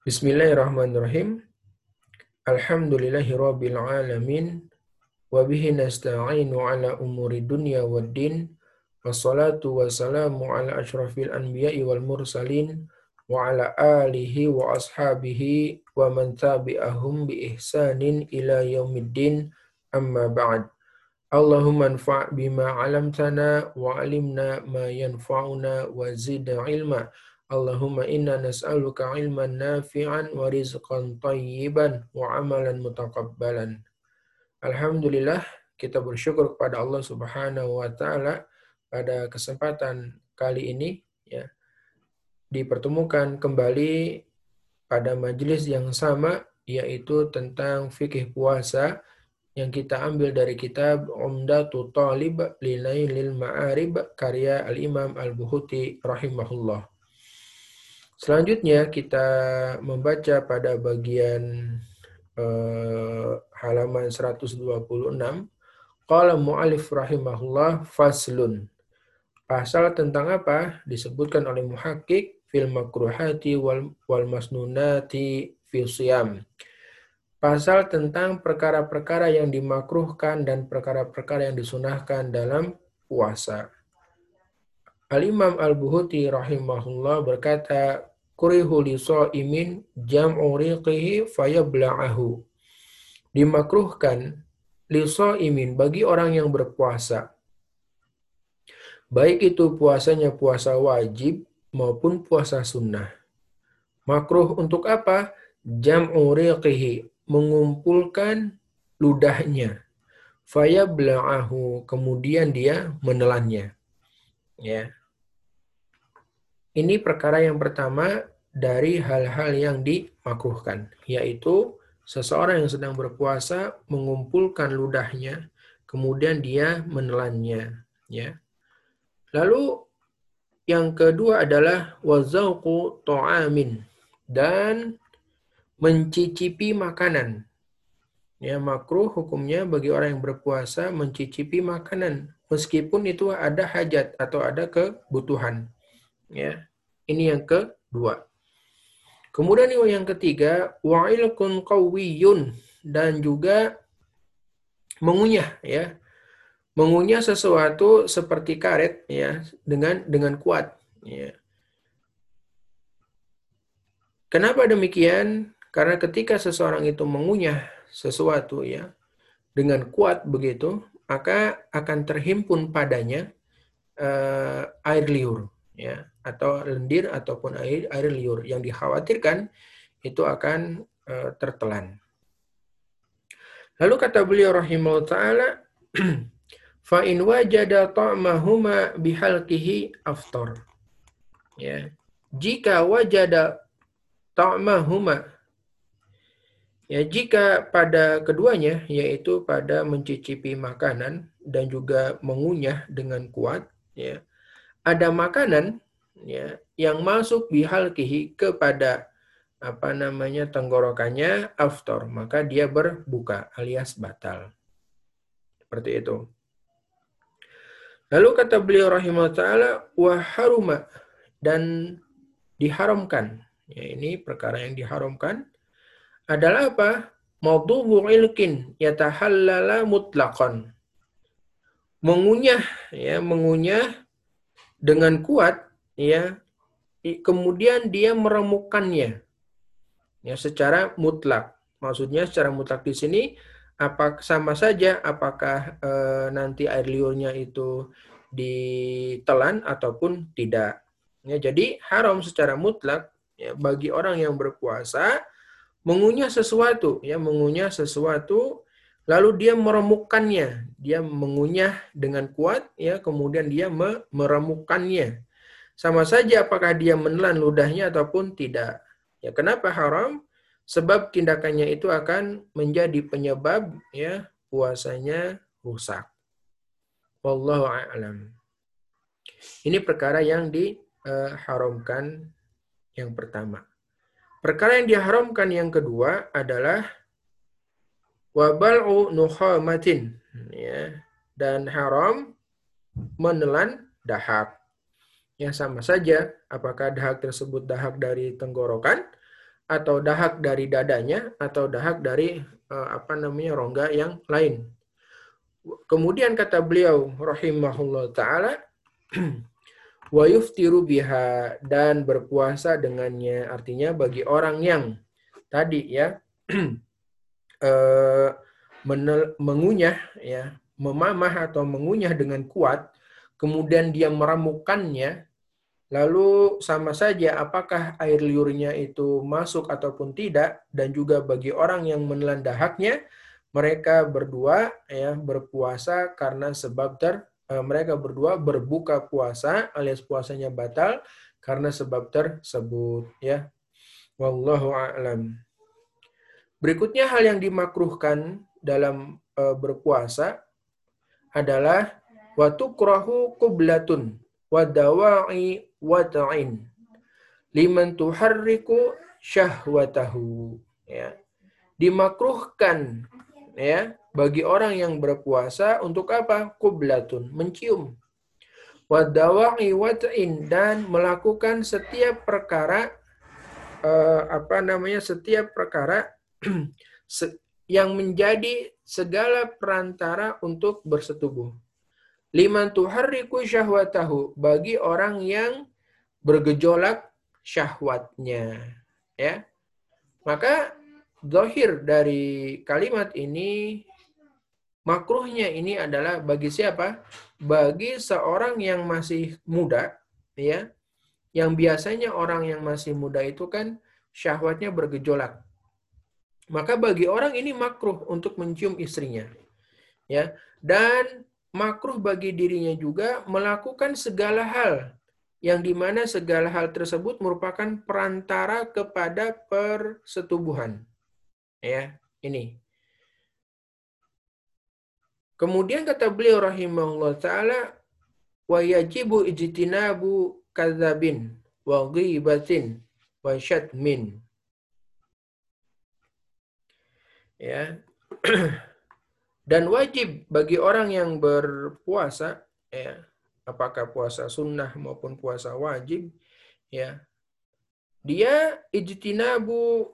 Bismillahirrahmanirrahim. Alhamdulillahi rabbil alamin. Wa bihi nasta'inu ala umuri dunya wad din. Wassalatu wassalamu ala ashrafil anbiya'i wal mursalin. Wa ala alihi wa ashabihi wa man tabi'ahum bi ihsanin ila yaumiddin. Amma ba'd. Allahumma anfa' bima 'alamtana wa 'alimna ma yanfa'una wa zid ilma. Allahumma inna nas'aluka ilman nafi'an wa rizqan tayyiban wa amalan mutakabbalan. Alhamdulillah kita bersyukur kepada Allah Subhanahu wa taala pada kesempatan kali ini ya dipertemukan kembali pada majelis yang sama yaitu tentang fikih puasa yang kita ambil dari kitab Umdatul Talib Lilailil Ma'arib karya Al-Imam Al-Buhuti rahimahullah. Selanjutnya kita membaca pada bagian eh, halaman 126. Qala mu'alif rahimahullah faslun. Pasal tentang apa? Disebutkan oleh muhakkik fil makruhati wal, wal masnunati fil siyam. Pasal tentang perkara-perkara yang dimakruhkan dan perkara-perkara yang disunahkan dalam puasa. Al-Imam Al-Buhuti rahimahullah berkata, kurihu li imin jam'u riqihi fayabla'ahu. Dimakruhkan li imin bagi orang yang berpuasa. Baik itu puasanya puasa wajib maupun puasa sunnah. Makruh untuk apa? Jam'u riqihi, mengumpulkan ludahnya. Fayabla'ahu, kemudian dia menelannya. Ya. Ini perkara yang pertama dari hal-hal yang dimakruhkan, yaitu seseorang yang sedang berpuasa mengumpulkan ludahnya, kemudian dia menelannya, ya. Lalu yang kedua adalah wazauqu ta'amin dan mencicipi makanan. Ya, makruh hukumnya bagi orang yang berpuasa mencicipi makanan meskipun itu ada hajat atau ada kebutuhan. Ya. Ini yang kedua. Kemudian yang ketiga, wa'ilkun qawiyun dan juga mengunyah ya. Mengunyah sesuatu seperti karet ya dengan dengan kuat ya. Kenapa demikian? Karena ketika seseorang itu mengunyah sesuatu ya dengan kuat begitu, maka akan terhimpun padanya uh, air liur ya atau lendir ataupun air air liur yang dikhawatirkan itu akan uh, tertelan. Lalu kata beliau rahimahullah taala fa in wajada ta'mahuma bihalqihi aftar. Ya. Jika wajada ta'mahuma ya jika pada keduanya yaitu pada mencicipi makanan dan juga mengunyah dengan kuat ya ada makanan ya yang masuk bihalkihi kepada apa namanya tenggorokannya after maka dia berbuka alias batal. Seperti itu. Lalu kata beliau rahimahullah taala wa haruma dan diharamkan. Ya ini perkara yang diharamkan adalah apa? Maudhu ilkin yatahallala mutlaqan. Mengunyah ya mengunyah dengan kuat ya kemudian dia meremukkannya ya secara mutlak. Maksudnya secara mutlak di sini apa sama saja apakah e, nanti air liurnya itu ditelan ataupun tidak. Ya jadi haram secara mutlak ya bagi orang yang berpuasa mengunyah sesuatu ya mengunyah sesuatu lalu dia meremukkannya dia mengunyah dengan kuat ya kemudian dia meremukkannya sama saja apakah dia menelan ludahnya ataupun tidak. Ya, kenapa haram? Sebab tindakannya itu akan menjadi penyebab ya puasanya rusak. Wallahu a'lam. Ini perkara yang diharamkan yang pertama. Perkara yang diharamkan yang kedua adalah wabal'u nukhamatin ya dan haram menelan dahak. Ya sama saja apakah dahak tersebut dahak dari tenggorokan atau dahak dari dadanya atau dahak dari uh, apa namanya rongga yang lain. Kemudian kata beliau rahimahullah taala wa yuftiru biha dan berpuasa dengannya artinya bagi orang yang tadi ya uh, menel, mengunyah ya memamah atau mengunyah dengan kuat kemudian dia meramukannya Lalu sama saja apakah air liurnya itu masuk ataupun tidak dan juga bagi orang yang menelan dahaknya mereka berdua ya berpuasa karena sebab ter eh, mereka berdua berbuka puasa alias puasanya batal karena sebab tersebut ya. Wallahu a'lam. Berikutnya hal yang dimakruhkan dalam uh, berpuasa adalah watu krohu kublatun wadawa'i wata'in liman tuharriku syahwatahu ya. Dimakruhkan ya bagi orang yang berpuasa untuk apa? Kublatun mencium. Wadawa'i wata'in dan melakukan setiap perkara uh, apa namanya setiap perkara yang menjadi segala perantara untuk bersetubuh Liman tuharriku syahwatahu bagi orang yang bergejolak syahwatnya. Ya. Maka zahir dari kalimat ini makruhnya ini adalah bagi siapa? Bagi seorang yang masih muda, ya. Yang biasanya orang yang masih muda itu kan syahwatnya bergejolak. Maka bagi orang ini makruh untuk mencium istrinya. Ya. Dan makruh bagi dirinya juga melakukan segala hal yang di mana segala hal tersebut merupakan perantara kepada persetubuhan. Ya, ini. Kemudian kata beliau rahimahullah taala wa yajibu ijtinabu kadzabin wa ghibatin wa syatmin. Ya. Dan wajib bagi orang yang berpuasa, ya, apakah puasa sunnah maupun puasa wajib, ya, dia ijtinabu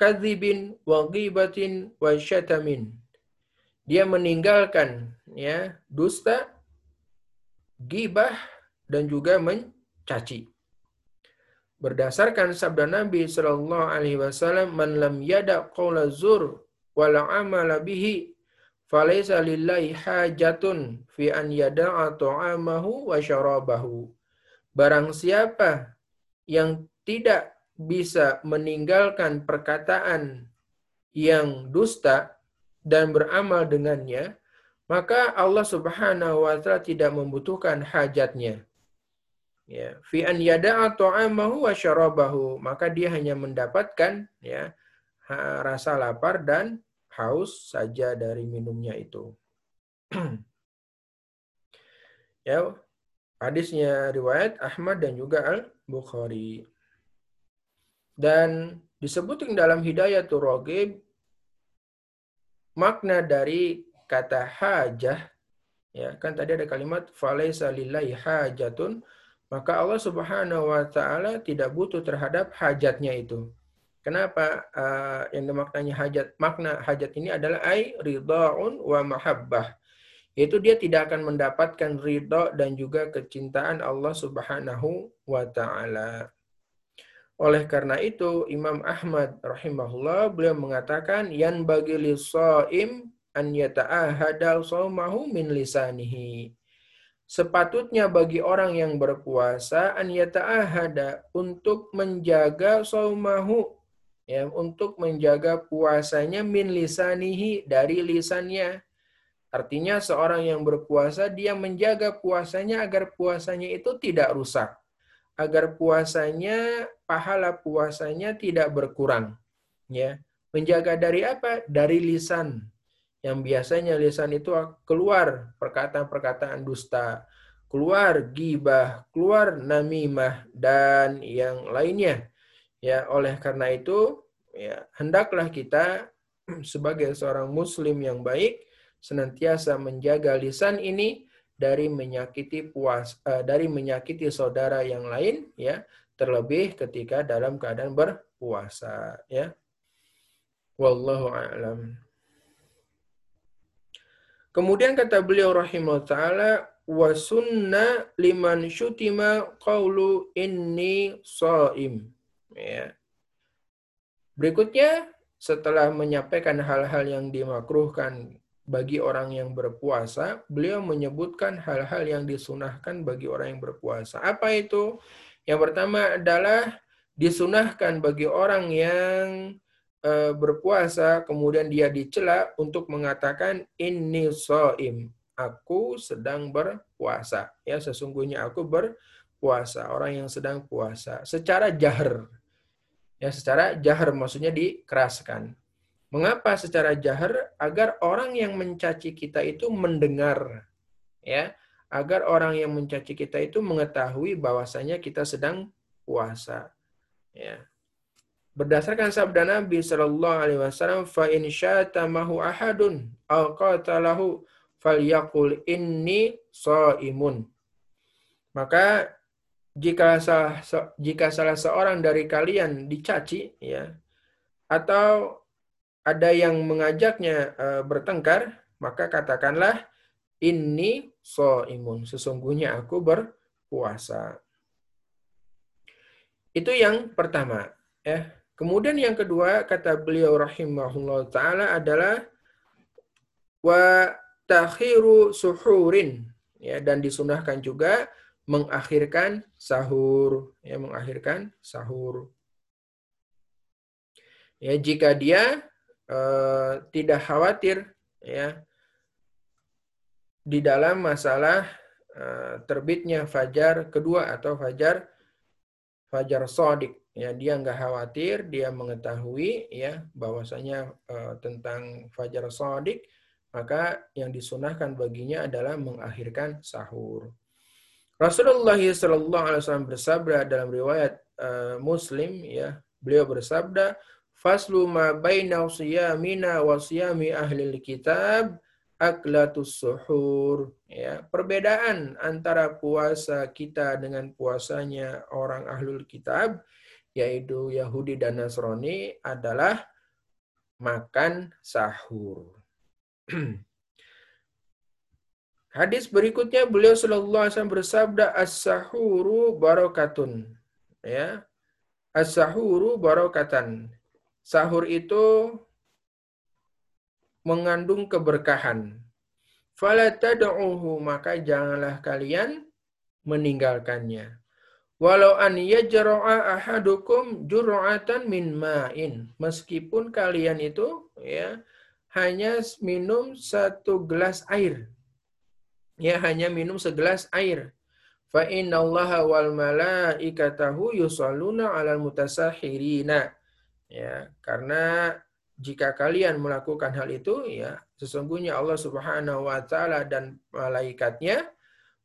kadzibin wa ghibatin wa syatamin. Dia meninggalkan ya dusta, gibah dan juga mencaci. Berdasarkan sabda Nabi sallallahu alaihi wasallam, "Man lam yada qaula zur wal amala bihi Falaisa lillahi hajatun fi an yada'a ta'amahu wa syarabahu. Barang siapa yang tidak bisa meninggalkan perkataan yang dusta dan beramal dengannya, maka Allah Subhanahu wa taala tidak membutuhkan hajatnya. Ya, fi an yada'a ta'amahu wa syarabahu, maka dia hanya mendapatkan ya rasa lapar dan haus saja dari minumnya itu. ya, hadisnya riwayat Ahmad dan juga Al-Bukhari. Dan disebutkan dalam Hidayah Rogib, makna dari kata hajah, ya kan tadi ada kalimat falaisa lillahi hajatun, maka Allah Subhanahu wa taala tidak butuh terhadap hajatnya itu. Kenapa uh, yang dimaknanya hajat? Makna hajat ini adalah ai ridhaun wa mahabbah. Itu dia tidak akan mendapatkan ridha dan juga kecintaan Allah Subhanahu wa taala. Oleh karena itu Imam Ahmad rahimahullah beliau mengatakan yan bagi lisaim an yata'ahada saumahu min lisanihi. Sepatutnya bagi orang yang berpuasa an yata'ahada untuk menjaga saumahu ya untuk menjaga puasanya min lisanihi dari lisannya. Artinya seorang yang berpuasa dia menjaga puasanya agar puasanya itu tidak rusak. Agar puasanya pahala puasanya tidak berkurang. Ya. Menjaga dari apa? Dari lisan. Yang biasanya lisan itu keluar perkataan-perkataan dusta, keluar gibah, keluar namimah dan yang lainnya Ya, oleh karena itu, ya, hendaklah kita sebagai seorang muslim yang baik senantiasa menjaga lisan ini dari menyakiti puas uh, dari menyakiti saudara yang lain ya terlebih ketika dalam keadaan berpuasa ya. Wallahu a'lam. Kemudian kata beliau rahimahullah taala wa sunna liman syutima qawlu inni shaim. Ya. Berikutnya setelah menyampaikan hal-hal yang dimakruhkan bagi orang yang berpuasa, beliau menyebutkan hal-hal yang disunahkan bagi orang yang berpuasa. Apa itu? Yang pertama adalah disunahkan bagi orang yang e, berpuasa, kemudian dia dicela untuk mengatakan ini soim, aku sedang berpuasa. Ya, sesungguhnya aku berpuasa. Orang yang sedang puasa secara jahar. Ya, secara jahar maksudnya dikeraskan. Mengapa secara jahar? Agar orang yang mencaci kita itu mendengar. Ya, agar orang yang mencaci kita itu mengetahui bahwasanya kita sedang puasa. Ya. Berdasarkan sabda Nabi Shallallahu Alaihi Wasallam, fa in syatamahu ahadun al qatalahu falyakul inni imun. Maka jika salah jika salah seorang dari kalian dicaci ya atau ada yang mengajaknya uh, bertengkar, maka katakanlah ini so imun. Sesungguhnya aku berpuasa. Itu yang pertama. Ya. Kemudian yang kedua kata beliau rahimahullah taala adalah wa takhiru suhurin ya dan disunahkan juga mengakhirkan sahur. Ya mengakhirkan sahur. Ya jika dia Eh, tidak khawatir ya di dalam masalah uh, terbitnya fajar kedua atau fajar fajar sodik ya dia nggak khawatir dia mengetahui ya bahwasanya uh, tentang fajar sodik maka yang disunahkan baginya adalah mengakhirkan sahur Rasulullah SAW bersabda dalam riwayat uh, Muslim ya beliau bersabda Faslu ma baina siyamina wa siyami ahli kitab aklatus suhur. Ya, perbedaan antara puasa kita dengan puasanya orang ahlul kitab, yaitu Yahudi dan Nasrani, adalah makan sahur. Hadis berikutnya beliau sallallahu alaihi wasallam bersabda as-sahuru barakatun. Ya. As-sahuru barakatan. Sahur itu mengandung keberkahan. Fala tad'uhu maka janganlah kalian meninggalkannya. Walau an yajra'a ahadukum jur'atan min ma'in. Meskipun kalian itu ya hanya minum satu gelas air. Ya hanya minum segelas air. Fa innallaha wal malaikatahu yusalluna 'alal mutasahhirina. Ya karena jika kalian melakukan hal itu ya sesungguhnya Allah Subhanahu wa taala dan malaikatnya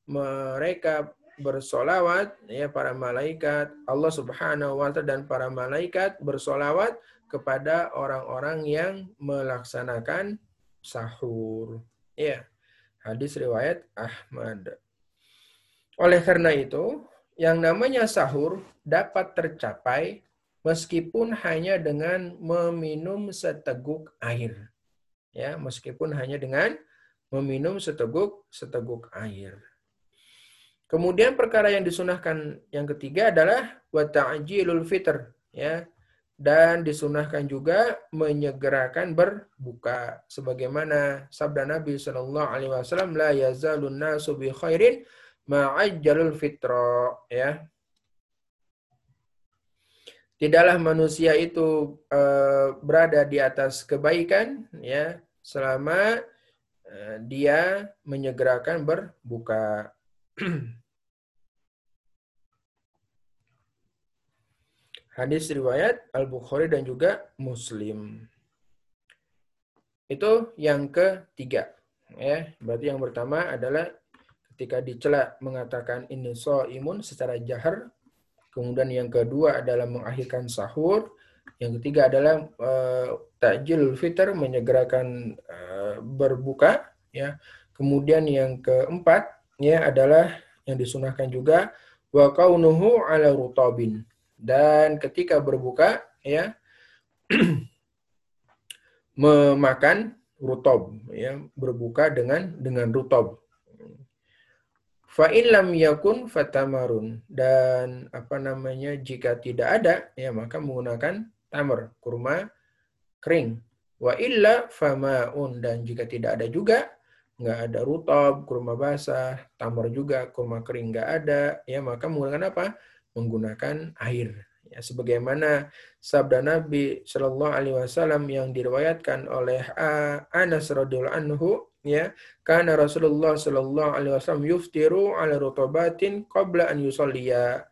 mereka bersolawat ya para malaikat Allah Subhanahu wa taala dan para malaikat bersolawat kepada orang-orang yang melaksanakan sahur. Ya hadis riwayat Ahmad oleh karena itu yang namanya sahur dapat tercapai meskipun hanya dengan meminum seteguk air. Ya, meskipun hanya dengan meminum seteguk seteguk air. Kemudian perkara yang disunahkan yang ketiga adalah wa ta'jilul fitr, ya. Dan disunahkan juga menyegerakan berbuka sebagaimana sabda Nabi sallallahu alaihi wasallam la yazalun nasu bi khairin ma'ajjalul fitra, ya tidaklah manusia itu uh, berada di atas kebaikan ya selama uh, dia menyegerakan berbuka. Hadis riwayat Al-Bukhari dan juga Muslim. Itu yang ketiga. Ya, berarti yang pertama adalah ketika dicela mengatakan ini so imun secara jahar Kemudian yang kedua adalah mengakhirkan sahur. Yang ketiga adalah uh, takjil fitr, menyegerakan uh, berbuka. Ya. Kemudian yang keempat ya adalah yang disunahkan juga wa kaunuhu ala rutabin. Dan ketika berbuka ya memakan rutob ya berbuka dengan dengan rutob. Fa lam yakun fatamarun. Dan apa namanya jika tidak ada ya maka menggunakan tamar kurma kering. Wa illa famaun. Dan jika tidak ada juga nggak ada rutob kurma basah tamar juga kurma kering nggak ada ya maka menggunakan apa menggunakan air Ya, sebagaimana sabda Nabi Shallallahu Alaihi Wasallam yang diriwayatkan oleh Anas radhiyallahu anhu, ya, karena Rasulullah Shallallahu Alaihi Wasallam yuftiru ala rutobatin qabla an yusalliya.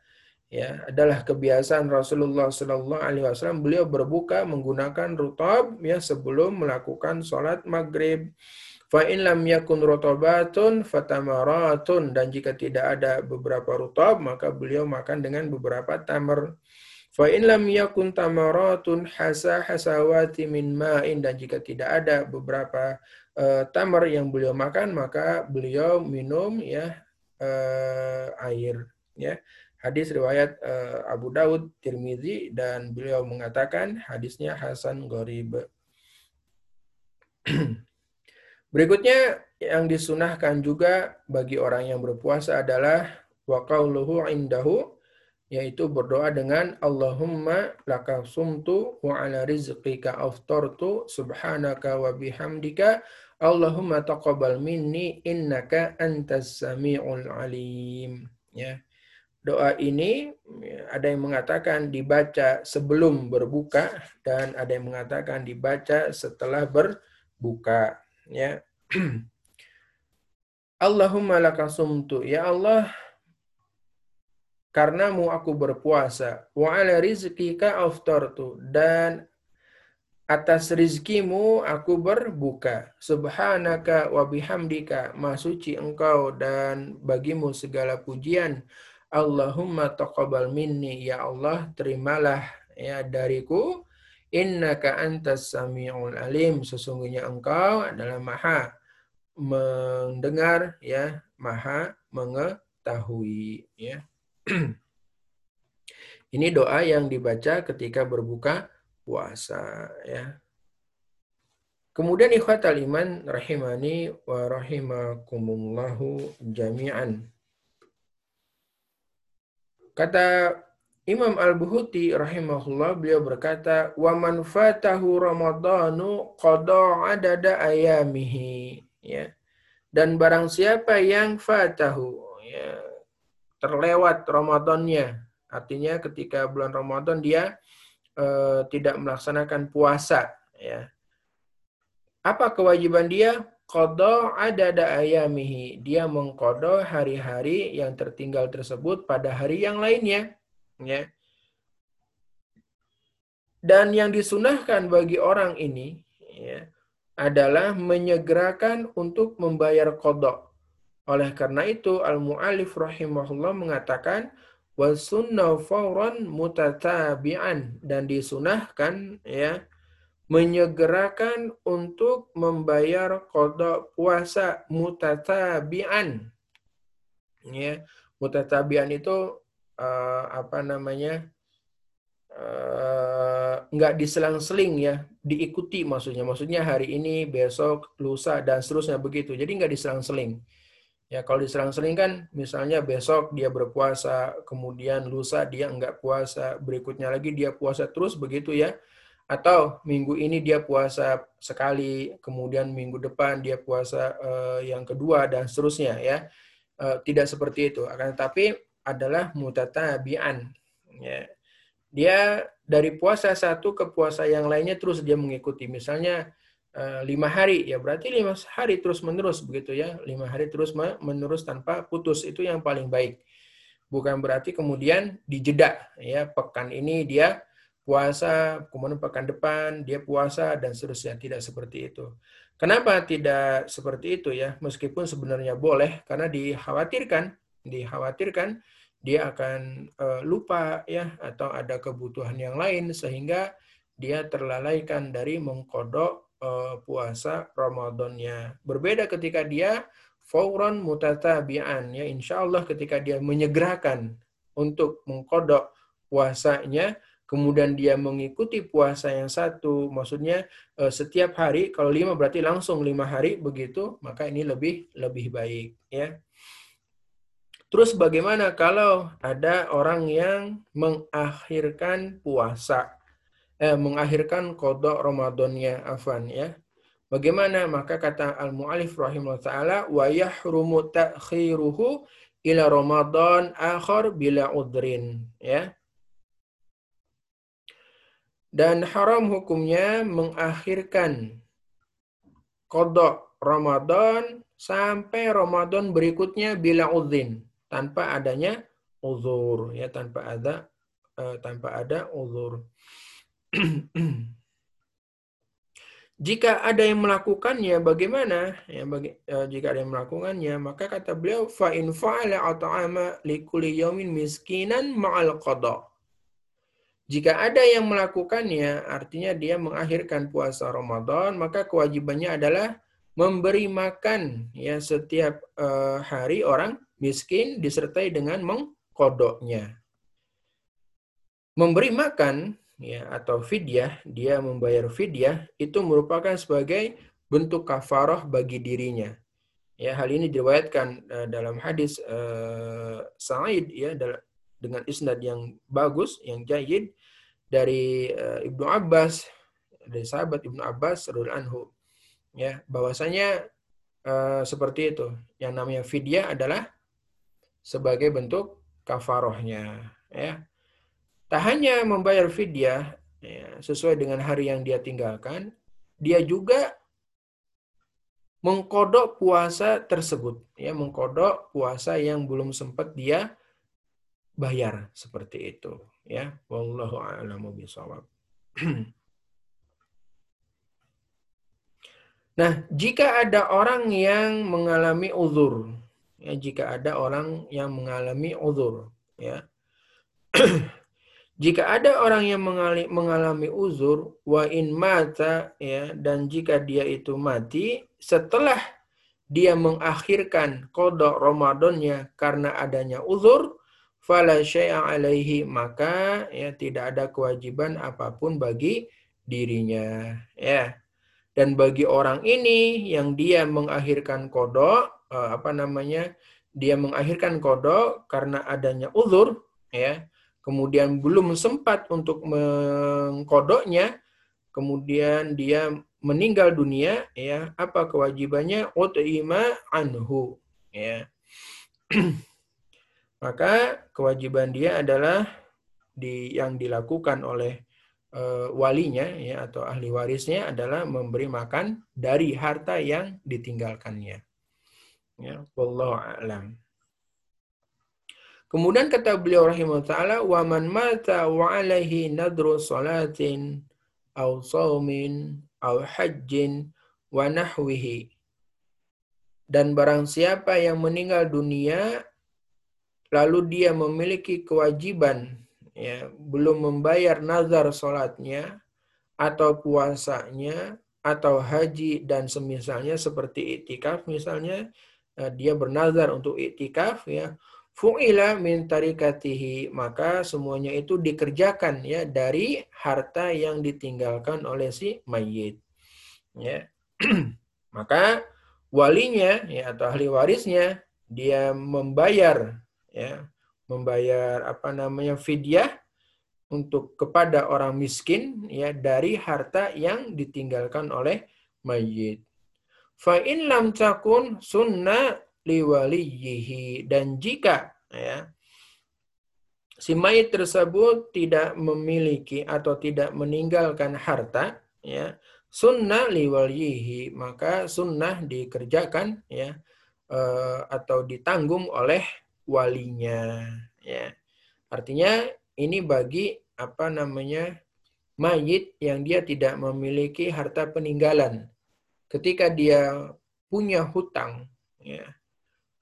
Ya, adalah kebiasaan Rasulullah Shallallahu Alaihi Wasallam beliau berbuka menggunakan rutob ya sebelum melakukan sholat maghrib. Fa in lam yakun rotobatun fatamaratun dan jika tidak ada beberapa rutob maka beliau makan dengan beberapa tamar. Fa in lam yakun tamaratun hasa hasawati min ma'in dan jika tidak ada beberapa uh, tamar yang beliau makan maka beliau minum ya uh, air ya. Hadis riwayat uh, Abu Daud, Tirmizi dan beliau mengatakan hadisnya hasan gharib. Berikutnya yang disunahkan juga bagi orang yang berpuasa adalah wa qauluhu indahu yaitu berdoa dengan Allahumma laka sumtu wa ala rizqika aftartu subhanaka wa bihamdika Allahumma taqabbal minni innaka antas samiul alim. Ya. Doa ini ada yang mengatakan dibaca sebelum berbuka dan ada yang mengatakan dibaca setelah berbuka. Ya Allahumma laka sumtu ya Allah karenamu aku berpuasa. Wa ala rizkika aftartu. Dan atas rizkimu aku berbuka. Subhanaka wa bihamdika. Masuci engkau dan bagimu segala pujian. Allahumma taqabal minni. Ya Allah, terimalah ya dariku. Innaka antas sami'ul alim. Sesungguhnya engkau adalah maha mendengar, ya maha mengetahui. Ya. Ini doa yang dibaca ketika berbuka puasa ya. Kemudian ikhwatal iman rahimani wa rahimakumullahu jami'an. Kata Imam Al-Buhuti rahimahullah beliau berkata wa man fatahu ramadhanu qada adada ayamihi ya. Dan barang siapa yang fatahu ya terlewat Ramadannya. Artinya ketika bulan Ramadan dia uh, tidak melaksanakan puasa ya. Apa kewajiban dia? Qada adada ayamihi. Dia mengkodo hari-hari yang tertinggal tersebut pada hari yang lainnya. Ya. Dan yang disunahkan bagi orang ini ya, adalah menyegerakan untuk membayar kodok. Oleh karena itu al-mu'alif rahimahullah mengatakan wa sunnah fawran mutatabi'an. Dan disunahkan ya menyegerakan untuk membayar kodok puasa mutatabi'an. Ya mutatabi'an itu uh, apa namanya uh, nggak diselang-seling ya diikuti maksudnya maksudnya hari ini besok lusa dan seterusnya begitu jadi nggak diselang-seling Ya kalau diserang-seling kan misalnya besok dia berpuasa, kemudian lusa dia enggak puasa, berikutnya lagi dia puasa terus begitu ya. Atau minggu ini dia puasa sekali, kemudian minggu depan dia puasa uh, yang kedua dan seterusnya ya. Tidak seperti itu, akan tetapi adalah mutatabian. Ya. Dia dari puasa satu ke puasa yang lainnya terus dia mengikuti. Misalnya Eh, lima hari ya berarti lima hari terus menerus begitu ya. Lima hari terus menerus tanpa putus itu yang paling baik. Bukan berarti kemudian dijeda ya. Pekan ini dia puasa kemudian pekan depan dia puasa dan seterusnya. Tidak seperti itu. Kenapa tidak seperti itu ya? Meskipun sebenarnya boleh karena dikhawatirkan dikhawatirkan dia akan uh, lupa ya atau ada kebutuhan yang lain sehingga dia terlalaikan dari mengkodok uh, puasa Ramadannya. Berbeda ketika dia fauran mutatabi'an ya insya Allah ketika dia menyegerakan untuk mengkodok puasanya, kemudian dia mengikuti puasa yang satu, maksudnya eh, setiap hari, kalau lima berarti langsung lima hari begitu, maka ini lebih lebih baik ya. Terus bagaimana kalau ada orang yang mengakhirkan puasa, eh, mengakhirkan kodok Ramadannya, afan ya. Bagaimana? Maka kata al-mu'alif rahimahullah ta'ala, wa yahrumu ta'khiruhu ila Ramadan akhar bila udrin. Ya. Dan haram hukumnya mengakhirkan kodok Ramadan sampai Ramadan berikutnya bila udrin tanpa adanya uzur ya tanpa ada uh, tanpa ada uzur. jika ada yang melakukannya bagaimana ya bagi, uh, jika ada yang melakukannya maka kata beliau fa in fa'ala at'ama likulli yawmin miskinan ma'al qada jika ada yang melakukannya artinya dia mengakhirkan puasa Ramadan maka kewajibannya adalah memberi makan ya setiap uh, hari orang miskin disertai dengan mengkodoknya. Memberi makan ya atau fidyah, dia membayar fidyah itu merupakan sebagai bentuk kafarah bagi dirinya. Ya, hal ini diriwayatkan uh, dalam hadis uh, Sa'id ya dengan isnad yang bagus, yang jayid dari uh, Ibnu Abbas dari sahabat Ibnu Abbas radhiyallahu anhu ya bahwasanya uh, seperti itu. Yang namanya fidyah adalah sebagai bentuk kafarohnya. Ya. Tak hanya membayar fidyah ya, sesuai dengan hari yang dia tinggalkan, dia juga mengkodok puasa tersebut, ya mengkodok puasa yang belum sempat dia bayar seperti itu, ya. Wallahu a'lamu bishawab. Nah, jika ada orang yang mengalami uzur, ya, jika ada orang yang mengalami uzur ya. Jika ada orang yang mengalami, mengalami uzur wa in mata ya dan jika dia itu mati setelah dia mengakhirkan kodok Ramadannya karena adanya uzur fala syai'a alaihi maka ya tidak ada kewajiban apa pun bagi dirinya ya. Dan bagi orang ini yang dia mengakhirkan kodok uh, apa namanya dia mengakhirkan kodok karena adanya uzur ya. Kemudian belum sempat untuk mengkodoknya kemudian dia meninggal dunia ya. Apa kewajibannya? Ut'ima anhu ya. Maka kewajiban dia adalah di yang dilakukan oleh uh, walinya ya atau ahli warisnya adalah memberi makan dari harta yang ditinggalkannya Ya, wallahu a'lam. Kemudian kata beliau rahimahullah taala wa alaihi nadru salatin aw saumin aw hajjin wa nahwihi. Dan barang siapa yang meninggal dunia lalu dia memiliki kewajiban ya belum membayar nazar salatnya atau puasanya atau haji dan semisalnya seperti itikaf misalnya dia bernazar untuk iktikaf ya. Fu'ila min tarikatihi maka semuanya itu dikerjakan ya dari harta yang ditinggalkan oleh si mayit ya. Maka walinya ya atau ahli warisnya dia membayar ya membayar apa namanya fidyah untuk kepada orang miskin ya dari harta yang ditinggalkan oleh mayit Fa in lam takun sunnah liwaliyihi. Dan jika ya, si mayit tersebut tidak memiliki atau tidak meninggalkan harta, ya, sunnah liwaliyihi, maka sunnah dikerjakan ya uh, atau ditanggung oleh walinya. Ya. Artinya ini bagi apa namanya mayit yang dia tidak memiliki harta peninggalan ketika dia punya hutang, ya,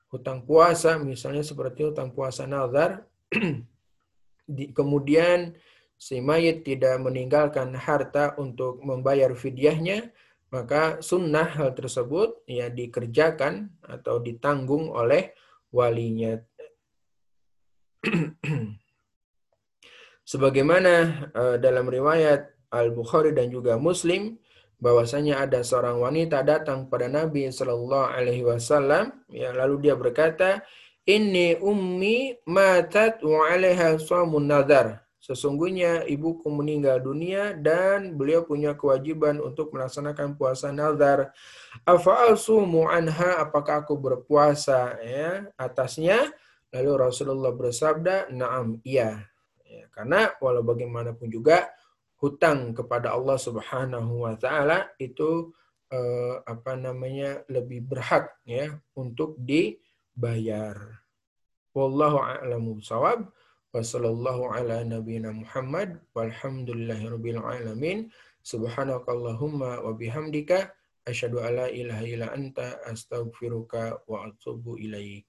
hutang puasa, misalnya seperti hutang puasa nazar, di, kemudian si mayit tidak meninggalkan harta untuk membayar fidyahnya, maka sunnah hal tersebut ya dikerjakan atau ditanggung oleh walinya. Sebagaimana uh, dalam riwayat Al-Bukhari dan juga Muslim bahwasanya ada seorang wanita datang pada Nabi Shallallahu Alaihi Wasallam ya lalu dia berkata ini ummi matat wa alaiha suamun nadar sesungguhnya ibuku meninggal dunia dan beliau punya kewajiban untuk melaksanakan puasa nazar afa'al sumu anha apakah aku berpuasa ya atasnya? Lalu Rasulullah bersabda na'am iya. Ya, karena walau bagaimanapun juga hutang kepada Allah Subhanahu wa taala itu eh, apa namanya lebih berhak ya untuk dibayar. Wallahu a'lamu shawab. Wassallallahu ala nabiyyina Muhammad walhamdulillahirabbil alamin. Subhanakallahumma wa bihamdika asyhadu alla ilaha illa anta astaghfiruka wa atubu ilaik.